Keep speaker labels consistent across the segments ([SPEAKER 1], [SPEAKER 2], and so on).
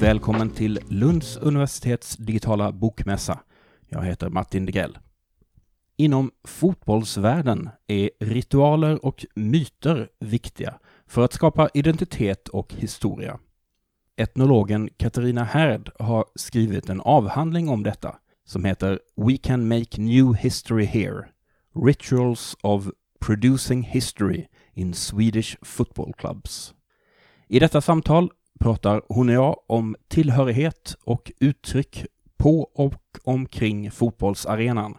[SPEAKER 1] Välkommen till Lunds universitets digitala bokmässa. Jag heter Martin Degrell. Inom fotbollsvärlden är ritualer och myter viktiga för att skapa identitet och historia. Etnologen Katarina Härd har skrivit en avhandling om detta som heter We can make new history here. Rituals of producing history in Swedish football clubs. I detta samtal pratar hon och jag om tillhörighet och uttryck på och omkring fotbollsarenan.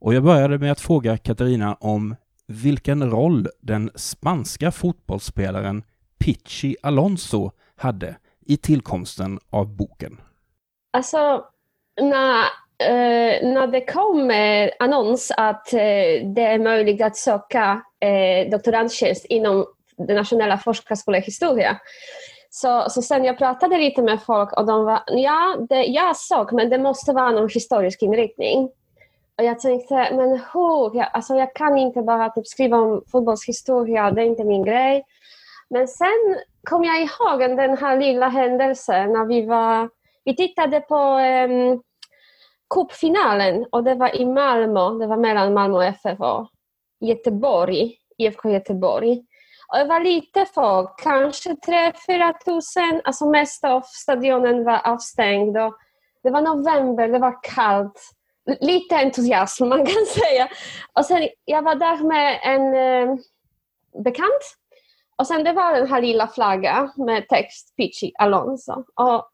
[SPEAKER 1] Och jag började med att fråga Katarina om vilken roll den spanska fotbollsspelaren Pichi Alonso hade i tillkomsten av boken.
[SPEAKER 2] Alltså, när, eh, när det kom eh, annons att eh, det är möjligt att söka eh, doktorandtjänst inom den nationella forskarskolan historia så, så sen jag pratade lite med folk och de var, ja, det, jag såg, men det måste vara någon historisk inriktning. Och jag tänkte, men hur? Jag, alltså jag kan inte bara typ skriva om fotbollshistoria, det är inte min grej. Men sen kom jag ihåg den här lilla händelsen när vi var, vi tittade på um, cupfinalen och det var i Malmö, det var mellan Malmö FF och Göteborg, IFK Göteborg. Och det var lite folk, kanske 3-4 tusen, alltså mest av stadionen var avstängd. Och det var november, det var kallt. Lite entusiasm man kan säga. Och sen, jag var där med en eh, bekant. Och sen det var den här lilla flaggan med text Pichi Alonso. Och,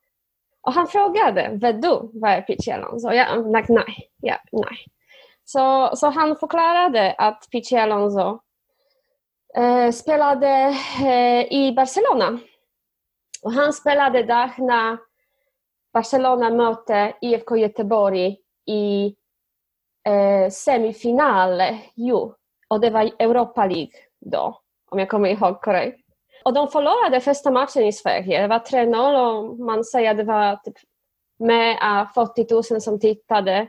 [SPEAKER 2] och han frågade, vet du vad är Pichi Alonso? Jag like, nej, ja, nej. Så, så han förklarade att Pichi Alonso Eh, spelade eh, i Barcelona. Och han spelade där när Barcelona mötte IFK Göteborg i eh, semifinal. Jo, och det var Europa League då, om jag kommer ihåg korrekt. Och de förlorade första matchen i Sverige. Det var 3-0 och man säger att det var typ med 40 000 som tittade.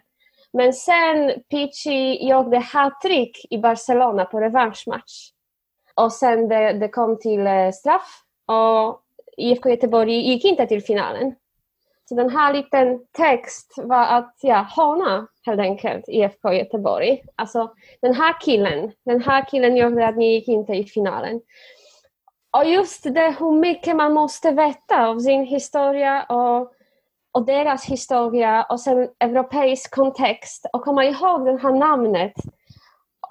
[SPEAKER 2] Men sen Pichi gjorde hattrick i Barcelona på revanschmatch. Och sen det, det kom till eh, straff och IFK Göteborg gick inte till finalen. Så den här liten text var att ja, håna helt enkelt IFK Göteborg. Alltså den här killen, den här killen gjorde att ni gick inte i finalen. Och just det hur mycket man måste veta av sin historia och, och deras historia och sen europeisk kontext och komma ihåg det här namnet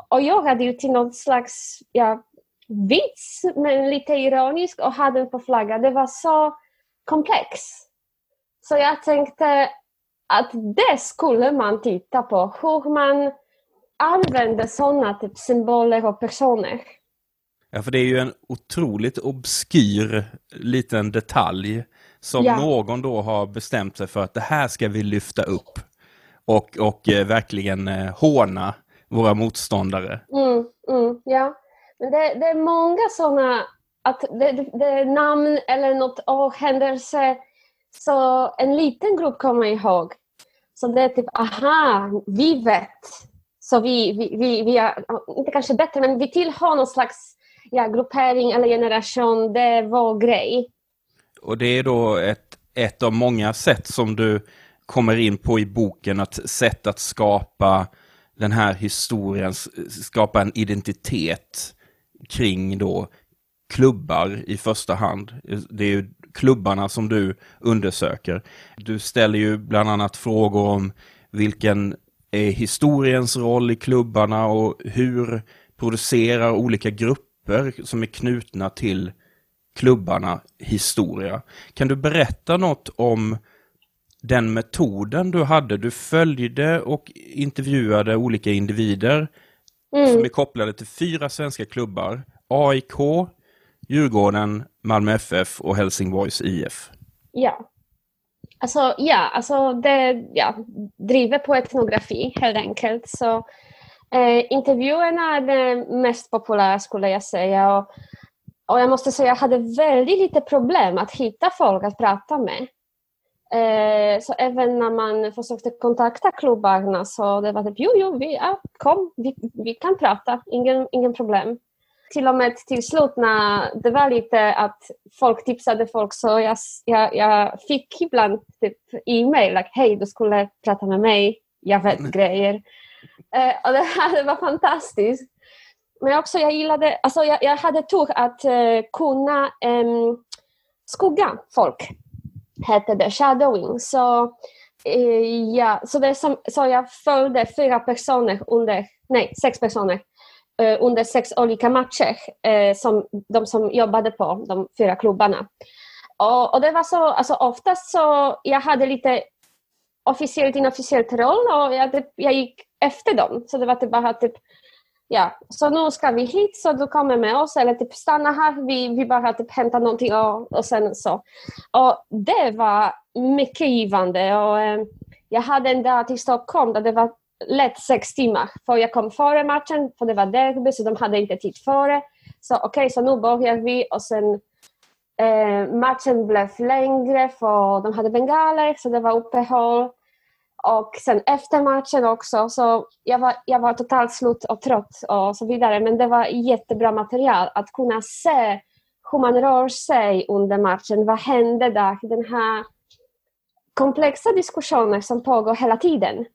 [SPEAKER 2] och göra det till något slags ja, vits, men lite ironisk och hade den på flagga. Det var så komplex. Så jag tänkte att det skulle man titta på, hur man använder sådana typ symboler och personer.
[SPEAKER 1] Ja, för det är ju en otroligt obskyr liten detalj som ja. någon då har bestämt sig för att det här ska vi lyfta upp och, och eh, verkligen eh, håna våra motståndare.
[SPEAKER 2] Mm, mm, ja. Men det, det är många sådana, att det, det, det, är namn eller något och händelse så en liten grupp kommer ihåg. Så det är typ, aha, vi vet. Så vi, vi, vi, vi är, inte kanske bättre, men vi tillhör någon slags ja, gruppering eller generation. Det är vår grej.
[SPEAKER 1] Och det är då ett, ett av många sätt som du kommer in på i boken, att sätt att skapa den här historien, skapa en identitet kring då klubbar i första hand. Det är ju klubbarna som du undersöker. Du ställer ju bland annat frågor om vilken är historiens roll i klubbarna och hur producerar olika grupper som är knutna till klubbarna historia. Kan du berätta något om den metoden du hade? Du följde och intervjuade olika individer mm. som är kopplade till fyra svenska klubbar. AIK, Djurgården, Malmö FF och Helsingborgs IF.
[SPEAKER 2] Ja. Alltså, ja, alltså det ja, driver på etnografi helt enkelt. Så, eh, intervjuerna är det mest populära skulle jag säga. Och, och jag måste säga att jag hade väldigt lite problem att hitta folk att prata med. Eh, så även när man försökte kontakta klubbarna så det var typ jo, jo, vi, ja, kom, vi, vi kan prata, ingen, ingen problem. till och med till slut när det var lite att folk tipsade folk så jag, jag, jag fick ibland typ e-mail, like, hej du skulle prata med mig, jag vet grejer. Uh, och det, här, det var fantastiskt. Men också jag gillade, alltså jag, jag hade tur att uh, kunna um, skugga folk, hette det, shadowing. Så, eh, ja, så, det som, så jag följde fyra personer under, nej, sex personer Eh, under sex olika matcher, eh, som de som jobbade på de fyra klubbarna. Och, och det var så, alltså oftast så, jag hade lite officiellt inofficiellt roll och jag, typ, jag gick efter dem. Så det var typ bara typ, ja, så nu ska vi hit så du kommer med oss eller typ stanna här, vi, vi bara typ hämtar någonting och, och sen så. Och det var mycket givande och eh, jag hade en dag till Stockholm där det var lätt sex timmar. För jag kom före matchen, för det var derby, så de hade inte tid före. Så okej, okay, så nu börjar vi och sen eh, matchen blev längre för de hade bengaler, så det var uppehåll. Och sen efter matchen också, så jag var, jag var totalt slut och trött och så vidare. Men det var jättebra material att kunna se hur man rör sig under matchen. Vad hände där? Den här komplexa diskussioner som pågår hela tiden.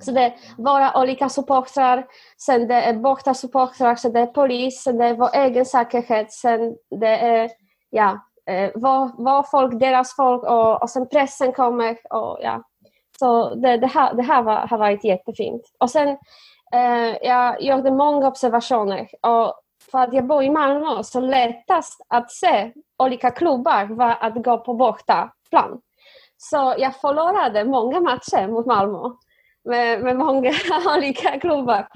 [SPEAKER 2] Så det är våra olika supportrar, sen det är borta supportrar, sen det är polis, sen det är vår egen säkerhet, sen det är ja, eh, vår, vår folk, deras folk och, och sen pressen kommer. Och, ja. Så det, det, här, det här var, har varit jättefint. Och sen eh, jag gjorde många observationer och för att jag bor i Malmö så lättast att se olika klubbar var att gå på bortaplan. Så jag förlorade många matcher mot Malmö med, med många olika klubbar.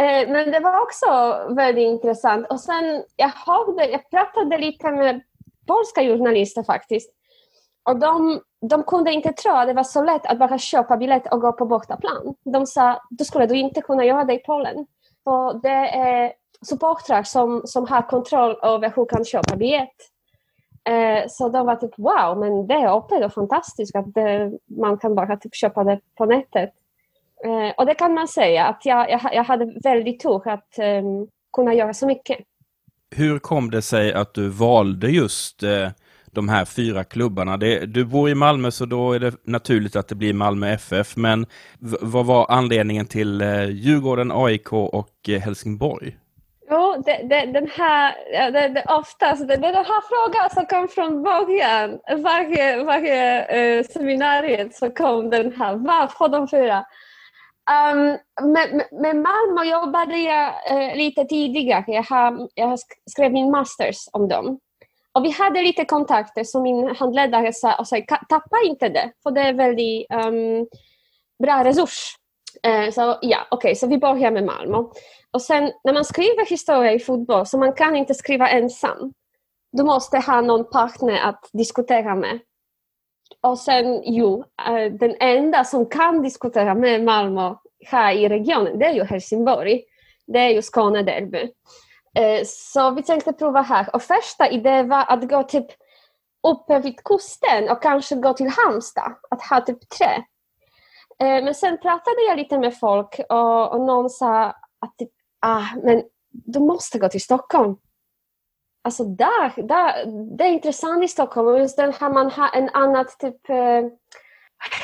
[SPEAKER 2] Eh, men det var också väldigt intressant. Och sen, jag, hörde, jag pratade lite med polska journalister faktiskt. Och de, de kunde inte tro att det var så lätt att bara köpa biljett och gå på bortaplan. De sa, då skulle du inte kunna göra det i Polen. För det är supportrar som, som har kontroll över hur kan köpa biljett. Eh, så de var typ wow, men det är öppet och fantastiskt att det, man kan bara typ köpa det på nätet. Eh, och det kan man säga att jag, jag, jag hade väldigt tur att eh, kunna göra så mycket.
[SPEAKER 1] Hur kom det sig att du valde just eh, de här fyra klubbarna? Det, du bor i Malmö så då är det naturligt att det blir Malmö FF, men vad var anledningen till eh, Djurgården, AIK och eh, Helsingborg?
[SPEAKER 2] Jo, det, det, den här, det, det, oftast, alltså, det, det är den här frågan som kom från början. Varje, varje eh, seminariet så kom den här, varför de fyra? Um, med, med Malmö jobbade jag eh, lite tidigare. Jag, har, jag skrev min masters om dem. Och vi hade lite kontakter som min handledare sa, och sa tappa inte det, för det är väldigt um, bra resurs. Uh, så ja, okej, okay, så vi börjar med Malmö. Och sen när man skriver historia i fotboll, så man kan inte skriva ensam. Du måste ha någon partner att diskutera med. Och sen, jo, eh, den enda som kan diskutera med Malmö här i regionen, det är ju Helsingborg. Det är ju Skånederby. Eh, så vi tänkte prova här. Och första idén var att gå typ uppe vid kusten och kanske gå till Halmstad, att ha typ tre. Eh, men sen pratade jag lite med folk och, och någon sa att typ, ah, men du måste gå till Stockholm. Alltså där, där, det är intressant i Stockholm och just den här man har en annan typ eh,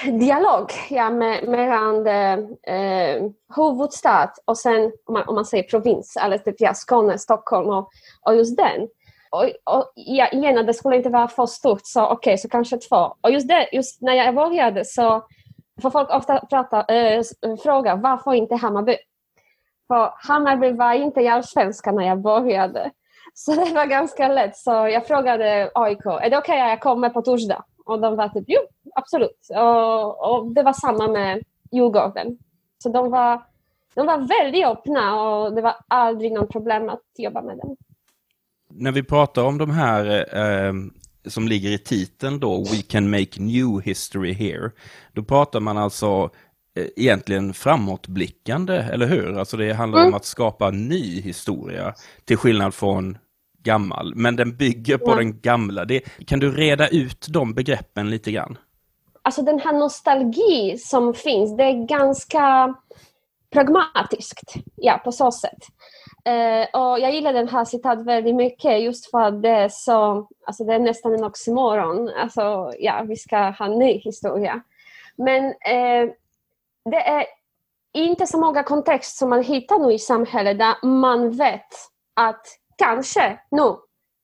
[SPEAKER 2] dialog ja, med, mellan eh, eh huvudstad och sen om man, om man säger provins eller typ ja, Skåne, Stockholm och, och just den. Och, och ja, igen, det skulle inte vara för stort så okej, okay, så kanske två. Och just det, just när jag började så får folk ofta prata, äh, fråga varför inte Hammarby? För Hammarby var inte i allsvenskan när jag började. Så det var ganska lätt. Så jag frågade AIK, är det okej okay att jag kommer på torsdag? Och de var typ, jo, absolut. Och, och det var samma med Djurgården. Så de var, de var väldigt öppna och det var aldrig något problem att jobba med dem.
[SPEAKER 1] När vi pratar om de här eh, som ligger i titeln då, We can make new history here, då pratar man alltså eh, egentligen framåtblickande, eller hur? Alltså det handlar mm. om att skapa ny historia, till skillnad från gammal, men den bygger på ja. den gamla. Det, kan du reda ut de begreppen lite grann?
[SPEAKER 2] Alltså den här nostalgi som finns, det är ganska pragmatiskt, ja, på så sätt. Eh, och jag gillar den här citat väldigt mycket just för att det är så, alltså det är nästan en oxymoron. Alltså, ja, vi ska ha en ny historia. Men eh, det är inte så många kontexter som man hittar nu i samhället där man vet att kanske nu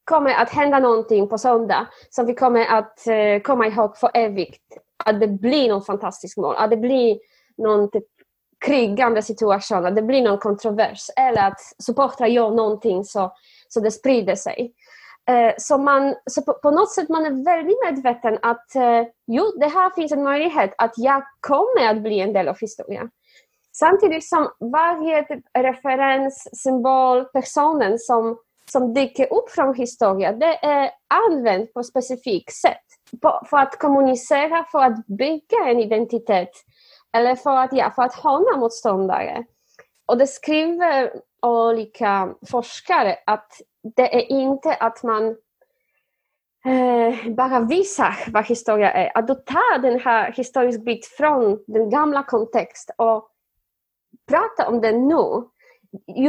[SPEAKER 2] kommer att hända någonting på söndag som vi kommer att eh, komma ihåg för evigt. Att det blir någon fantastisk mål, att det blir någon typ krigande situation, att det blir någon kontrovers eller att supportrar gör någonting så, så det sprider sig. Eh, så man, så på, på, något sätt man är väldigt medveten att eh, jo, det här finns en möjlighet att jag kommer att bli en del av historien. Samtidigt som varje typ referens, symbol, personen som, som dyker upp från historien, det är använt på ett specifikt sätt. På, för att kommunicera, för att bygga en identitet eller för att, ja, för att hålla motståndare. Och det skriver olika forskare att det är inte att man eh, bara visar vad historia är. Att du tar den här historiska bit från den gamla kontext och pratar om det nu.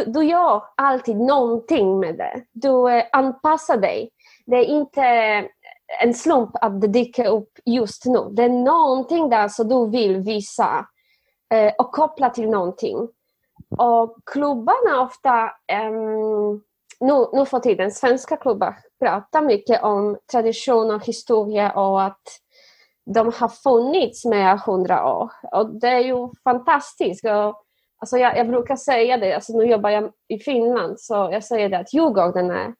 [SPEAKER 2] Du gör alltid någonting med det. Du eh, anpassar dig. Det är inte eh, en slump att det dyker upp just nu. Det är någonting där som du vill visa eh, och koppla till någonting. Och klubbarna ofta, um, nu, nu för tiden, svenska klubbar pratar mycket om tradition och historia och att de har funnits med hundra år. Och det är ju fantastiskt. Och, alltså jag, jag brukar säga det, alltså nu jobbar jag i Finland, så jag säger det att Djurgården är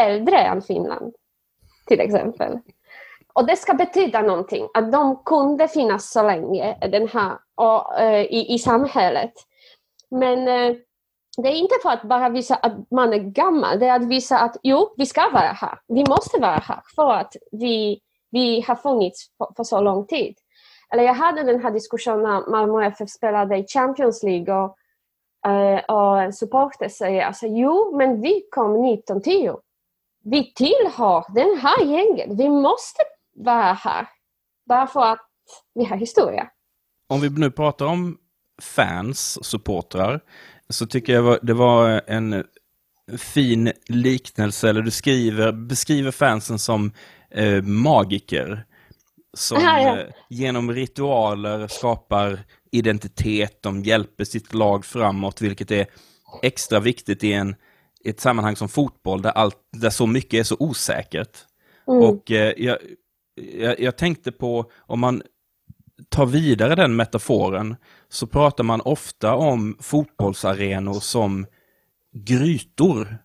[SPEAKER 2] äldre än Finland till exempel. Och det ska betyda någonting, att de kunde finnas så länge den här, och, eh, i, i samhället. Men eh, det är inte för att bara visa att man är gammal, det är att visa att jo, vi ska vara här. Vi måste vara här för att vi, vi har funnits för, för så lång tid. Eller jag hade den här diskussionen när Malmö FF spelade i Champions League och, uh, och en supporter säger alltså, jo, men vi kom 1910 vi tillhör den här gänget. Vi måste vara här. Bara för att vi har historia.
[SPEAKER 1] Om vi nu pratar om fans, supportrar, så tycker jag det var en fin liknelse, eller du skriver, beskriver fansen som eh, magiker. Som Aha, ja. eh, genom ritualer skapar identitet, de hjälper sitt lag framåt, vilket är extra viktigt i en i ett sammanhang som fotboll där, allt, där så mycket är så osäkert. Mm. Och eh, jag, jag, jag, tänkte på, om man tar vidare den metaforen, så pratar man ofta om fotbollsarenor som grytor.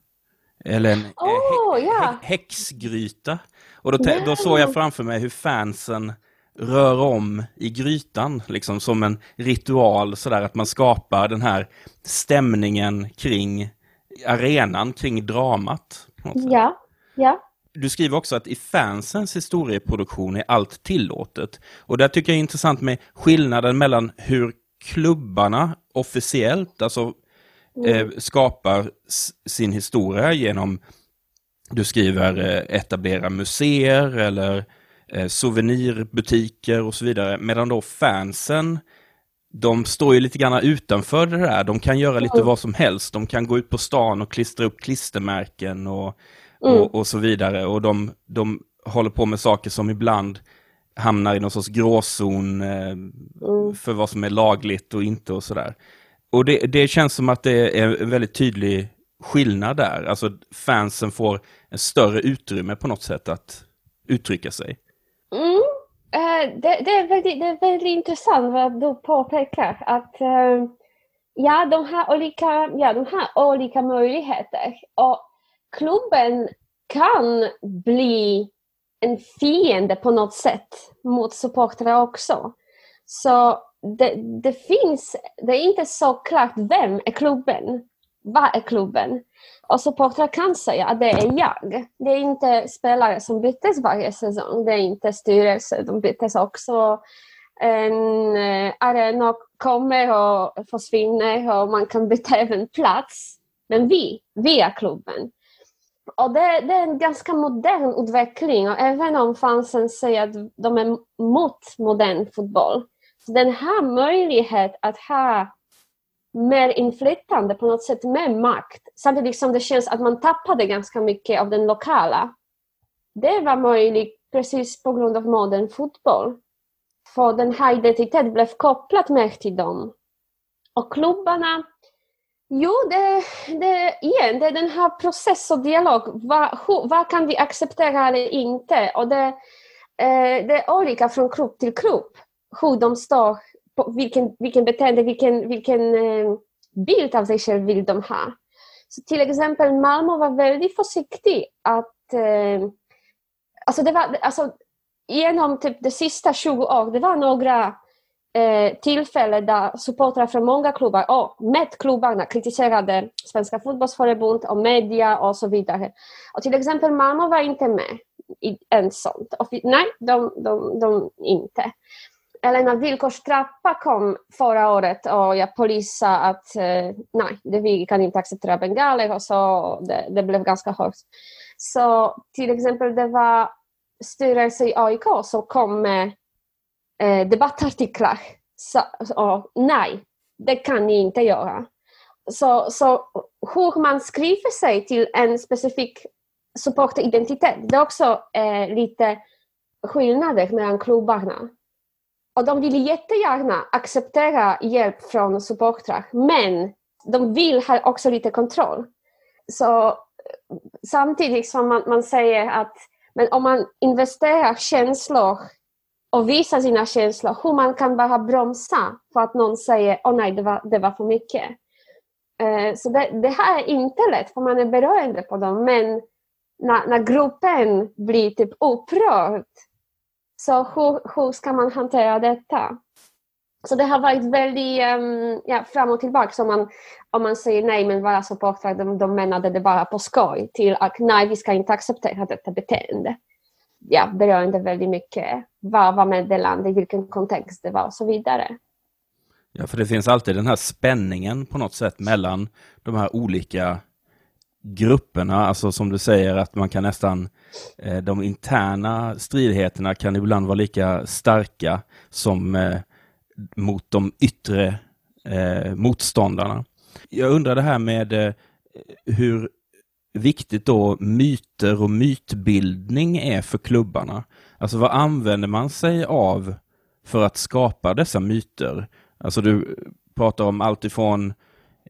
[SPEAKER 1] Eller en
[SPEAKER 2] oh,
[SPEAKER 1] yeah. häxgryta. Och då, yeah. då såg jag framför mig hur fansen rör om i grytan, liksom som en ritual sådär att man skapar den här stämningen kring arenan kring dramat.
[SPEAKER 2] Ja, ja.
[SPEAKER 1] Du skriver också att i fansens historieproduktion är allt tillåtet. Och där tycker jag är intressant med skillnaden mellan hur klubbarna officiellt, alltså mm. eh, skapar sin historia genom, du skriver eh, etablera museer eller eh, souvenirbutiker och så vidare, medan då fansen de står ju lite grann utanför det där. De kan göra lite mm. vad som helst. De kan gå ut på stan och klistra upp klistermärken och, mm. och, och, så vidare. Och de, de håller på med saker som ibland hamnar i någon sorts gråzon eh, mm. för vad som är lagligt och inte och sådär. Och det, det känns som att det är en väldigt tydlig skillnad där. Alltså fansen får en större utrymme på något sätt att uttrycka sig.
[SPEAKER 2] Mm. Uh, det, det, är väldigt, det är väldigt intressant vad du påpekar. Att uh, ja, de har olika, ja, de har olika möjligheter. Och klubben kan bli en fiende på något sätt mot supportrar också. Så det, det finns, det är inte så klart vem är klubben? Vad är klubben? Och supportrar kan säga att det är jag. Det är inte spelare som byttes varje säsong. Det är inte styrelse. De byttes också. En eh, arena kommer och försvinner och man kan byta även plats. Men vi, vi är klubben. Och det, det, är en ganska modern utveckling och även om fansen säger att de är mot modern fotboll. Så den här möjligheten att ha mer inflytande, på något sätt mer makt. Samtidigt som liksom, det känns att man tappade ganska mycket av den lokala. Det var möjligt precis på grund av modern fotboll. För den här identiteten blev kopplad mer till dem. Och klubbarna, jo, det, det, igen, det är den här process och dialog. Vad, hur, vad kan vi acceptera eller inte? Och det, eh, det är olika från klubb till klubb hur de står, vilken, vilken beteende, vilken, vilken eh, bild av sig själv vill de ha. Så till exempel Malmö var väldigt försiktig att eh, alltså det var, alltså, genom typ de sista 20 åren, det var några eh, tillfällen där supportrar från många klubbar, och med klubbarna, kritiserade Svenska fotbollsförbundet och media och så vidare. Och till exempel Malmö var inte med i en sånt. Och, nej, de, de, de inte. Eller när villkorstrappa kom förra året och jag polisade att eh, nej, det, vi kan inte acceptera bengaler och så, det, det blev ganska hårt. Så till exempel det var styrelse i AIK som kom med eh, debattartiklar. Så, och, nej, det kan ni inte göra. Så, så hur man skriver sig till en specifik supporteridentitet, det är också eh, lite skillnader mellan klubbarna. Och de vill jättegärna acceptera hjälp från supportrar, men de vill ha också lite kontroll. Så eh, samtidigt som man, man säger att men om man investerar känslor och visar sina känslor, hur man kan bara bromsa för att någon säger åh oh, nej, det var, det var för mycket. Uh, så det, det, här är inte lätt, för man är beroende på dem, men när, när gruppen blir typ upprörd, så hur, hur ska man hantera detta? Så det har varit väldigt um, ja, fram och tillbaka. Om man, om man säger nej men vara supportrar, de, de menade det bara på skoj, till att nej, vi ska inte acceptera detta beteende. Ja, beroende väldigt mycket vad var meddelande, i vilken kontext det var och så vidare.
[SPEAKER 1] Ja, för det finns alltid den här spänningen på något sätt mellan de här olika grupperna, alltså som du säger att man kan nästan, eh, de interna stridigheterna kan ibland vara lika starka som eh, mot de yttre eh, motståndarna. Jag undrar det här med eh, hur viktigt då myter och mytbildning är för klubbarna. Alltså vad använder man sig av för att skapa dessa myter? Alltså du pratar om allt ifrån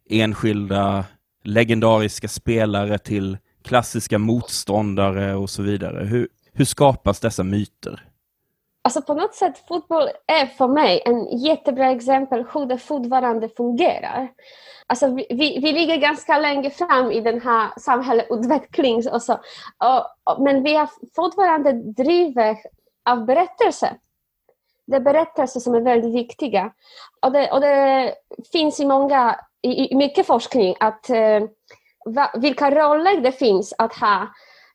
[SPEAKER 1] enskilda legendariska spelare till klassiska motståndare och så vidare. Hur, hur skapas dessa myter?
[SPEAKER 2] Alltså på något sätt, fotboll är för mig en jättebra exempel hur det fortfarande fungerar. Alltså vi, vi, vi ligger ganska länge fram i den här samhällsutvecklingen och så. Och, och, men vi har fortfarande drivet av berättelser. Det är berättelser som är väldigt viktiga. Och det, och det finns i, många, i, i mycket forskning att eh, va, vilka roller det finns att ha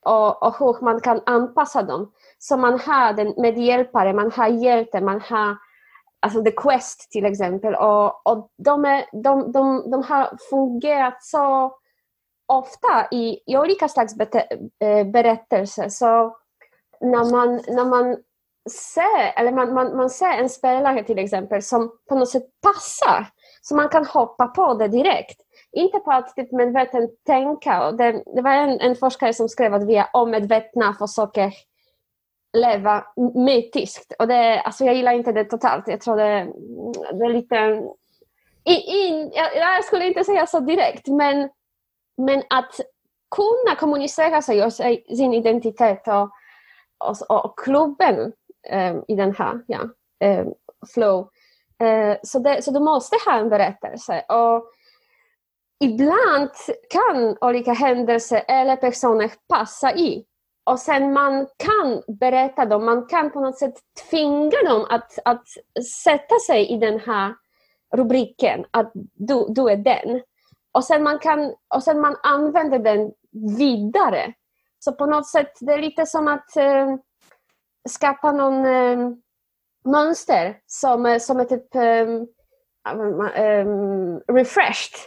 [SPEAKER 2] och, och hur man kan anpassa dem. Så man har den medhjälpare, man har hjälte, man har alltså The Quest till exempel. Och, och de, är, de, de, de har fungerat så ofta i, i olika slags bete, eh, berättelser. Så när man, när man ser, eller man, man, man ser en spelare till exempel som på något sätt passar, så man kan hoppa på det direkt. Inte på att typ medvetet tänka. Det, det var en, en forskare som skrev att vi är omedvetna försöker leva mytiskt. Och det, alltså jag gillar inte det totalt. Jag tror det, det är lite... In, in, jag, jag, skulle inte säga så direkt, men, men att kunna kommunicera sig och sin identitet och, och, och klubben Eh, i den här ja, eh, flow. Eh, så, det, så du måste ha en berättelse. Och ibland kan olika händelser eller personer passa i och sen man kan berätta dem, man kan på något sätt tvinga dem att, att sätta sig i den här rubriken, att du, du är den. Och sen, man kan, och sen man använder den vidare. Så på något sätt, det är lite som att eh, skapa någon eh, mönster som, som är typ eh, refreshed.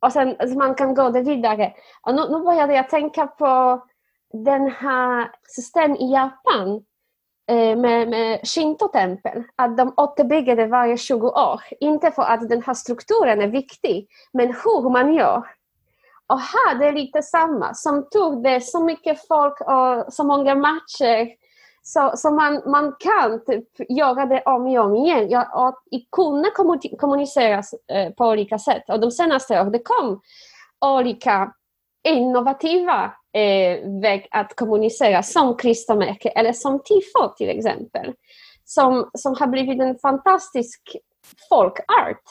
[SPEAKER 2] Och sen alltså man kan gå det vidare. Och nu, nu började jag tänka på den här system i Japan eh, med, med Shinto-tempel, att de återbygger det varje 20 år. Inte för att den här strukturen är viktig, men hur man gör. Och här det är lite samma, som tog det så mycket folk och så många matcher så, så man, man kan typ göra det om och om igen ja, och kunna kommunicera eh, på olika sätt. Och de senaste åren det kom olika innovativa eh, väg att kommunicera som klistermärke eller som tifo till exempel. Som, som har blivit en fantastisk folkart.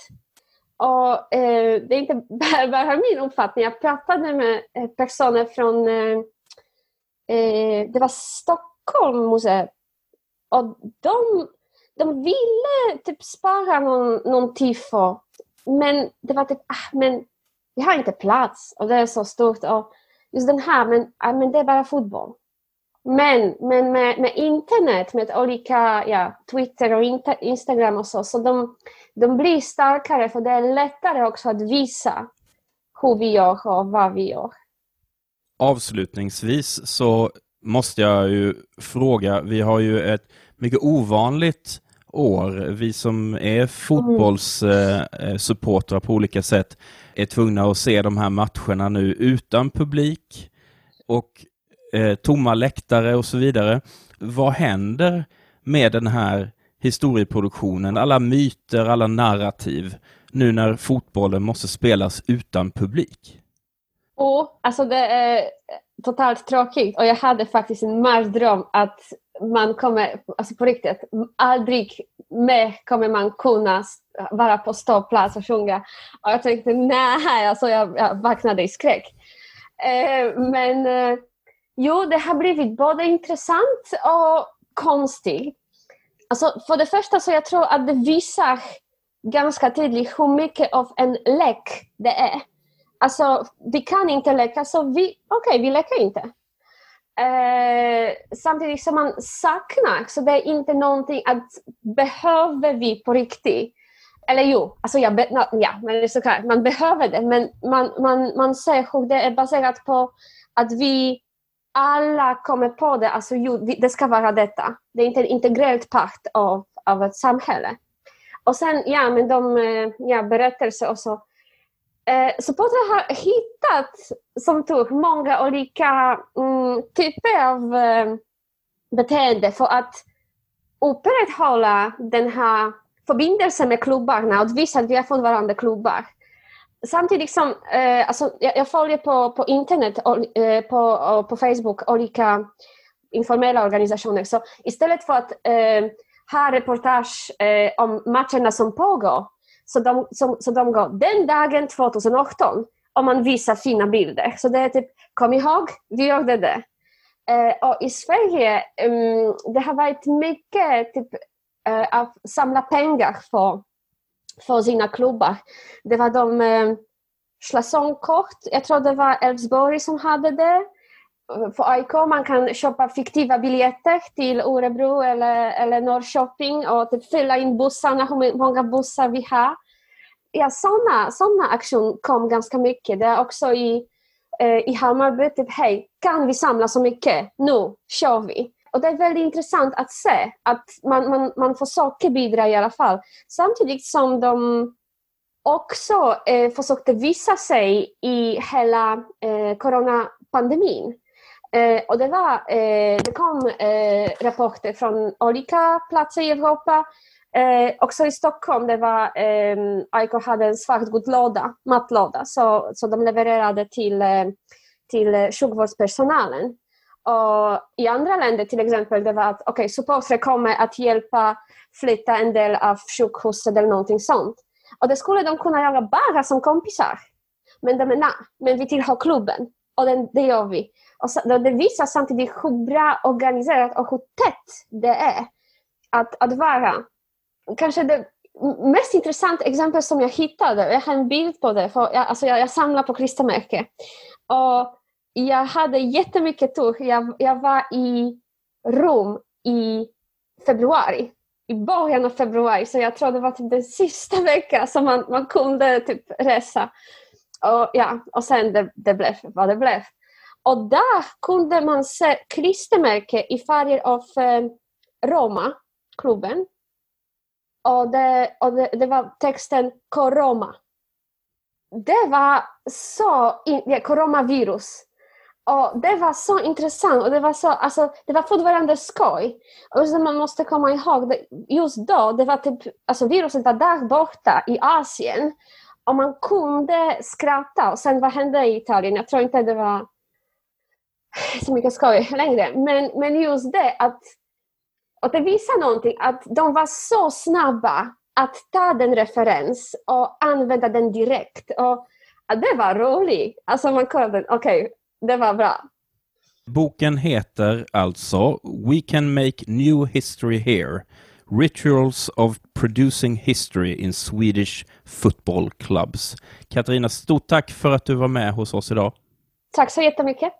[SPEAKER 2] Och eh, det är inte bara min uppfattning. Jag pratade med eh, personer från eh, eh det var Stockholm museet. Och de, de ville typ spara någon, någon tifo. Men det var typ, ah, men vi har inte plats och det är så stort. Och just den här, men, ah, men det är bara fotboll. Men, men med, med internet, med olika ja, Twitter och Instagram och så, så de, de blir starkare för det är lättare också att visa hur vi gör och vad vi gör.
[SPEAKER 1] Avslutningsvis så måste jag ju fråga, vi har ju ett mycket ovanligt år. Vi som är fotbollssupportrar på olika sätt är tvungna att se de här matcherna nu utan publik och eh, tomma läktare och så vidare. Vad händer med den här historieproduktionen, alla myter, alla narrativ, nu när fotbollen måste spelas utan publik?
[SPEAKER 2] Oh, alltså det är totalt tråkigt och jag hade faktiskt en mardröm att man kommer, alltså på riktigt, aldrig mer kommer man kunna vara på ståplats och sjunga. Och jag tänkte nej, alltså jag, jag vaknade i skräck. Eh, men eh, jo, det har blivit både intressant och konstigt. Alltså, för det första så jag tror att det visar ganska tydligt hur mycket av en lek det är. Alltså, vi kan inte leka, så vi, okej, okay, vi leker inte. Eh, samtidigt som man saknar, så det är inte någonting att behöver vi på riktigt. Eller jo, alltså ja, be, no, ja men det är såklart, man behöver det, men man, man, man ser hur det är baserat på att vi alla kommer på det, alltså jo, det ska vara detta. Det är inte en integrerad part av, av ett samhälle. Och sen, ja, men de eh, ja, berättelser och Eh, så Eh, supportrar har hittat, som tur många olika mm, typer av eh, beteende för att upprätthålla den här förbindelsen med klubbarna och visa att vi har varandra klubbar. Samtidigt som eh, alltså, jag, jag, följer på, på internet och eh, på, på Facebook olika informella organisationer. Så istället för att eh, ha reportage eh, om matcherna som pågår så de, så, så de går den dagen 2018 och man visar fina bilder. Så det är typ, kom ihåg, vi gjorde det. Eh, och i Sverige, um, det har varit mycket typ, eh, att samla pengar för, för sina klubbar. Det var de eh, Schlasonkort, jag tror det var Elfsborg som hade det. För AIK man kan köpa fiktiva biljetter till Örebro eller, eller Norrköping och typ fylla in bussarna, hur många bussar vi har. Ja, sådana såna aktioner kom ganska mycket. Det är också i, eh, i Hammarby, typ hej, kan vi samla så mycket? Nu kör vi! Och det är väldigt intressant att se att man, man, man försöker bidra i alla fall. Samtidigt som de också eh, försökte visa sig i hela eh, coronapandemin. Eh, och det, var, eh, det kom eh, rapporter från olika platser i Europa. Eh, också i Stockholm det var eh, AIK hade en svartgodlåda, matlåda, så, så de levererade till, eh, till eh, sjukvårdspersonalen. Och I andra länder till exempel det var att okay, supportrar kommer att hjälpa flytta en del av sjukhuset eller någonting sånt. Och det skulle de kunna göra bara som kompisar. Men de menar, men vi tillhör klubben och det, det gör vi. Och så, det visar samtidigt hur bra organiserat och hur tätt det är att, att vara. Kanske det mest intressanta exempel som jag hittade, jag har en bild på det, för jag, alltså jag, jag samlar på klistermärken. Och jag hade jättemycket tur. Jag, jag var i Rom i februari, i början av februari, så jag tror det var typ den sista veckan som man, man kunde typ resa. Och, ja, och sen det, det blev vad det blev. Och där kunde man se klistermärken i färger av eh, Roma, klubben. Och det, och det, det var texten Coroma. Det var så, in, ja, coronavirus. Och det var så intressant och det var, så, alltså, det var fortfarande skoj. Och så man måste komma ihåg, det, just då, det var typ, alltså viruset var där borta i Asien om man kunde skratta. Och sen vad hände i Italien? Jag tror inte det var så mycket skoj längre. Men, men just det att och det visar någonting, att de var så snabba att ta den referens och använda den direkt. Och det var roligt. Alltså man kollade, okej, okay, det var bra.
[SPEAKER 1] Boken heter alltså We can make new history here. Rituals of producing history in Swedish football clubs. Katarina, stort tack för att du var med hos oss idag.
[SPEAKER 2] Tack så jättemycket.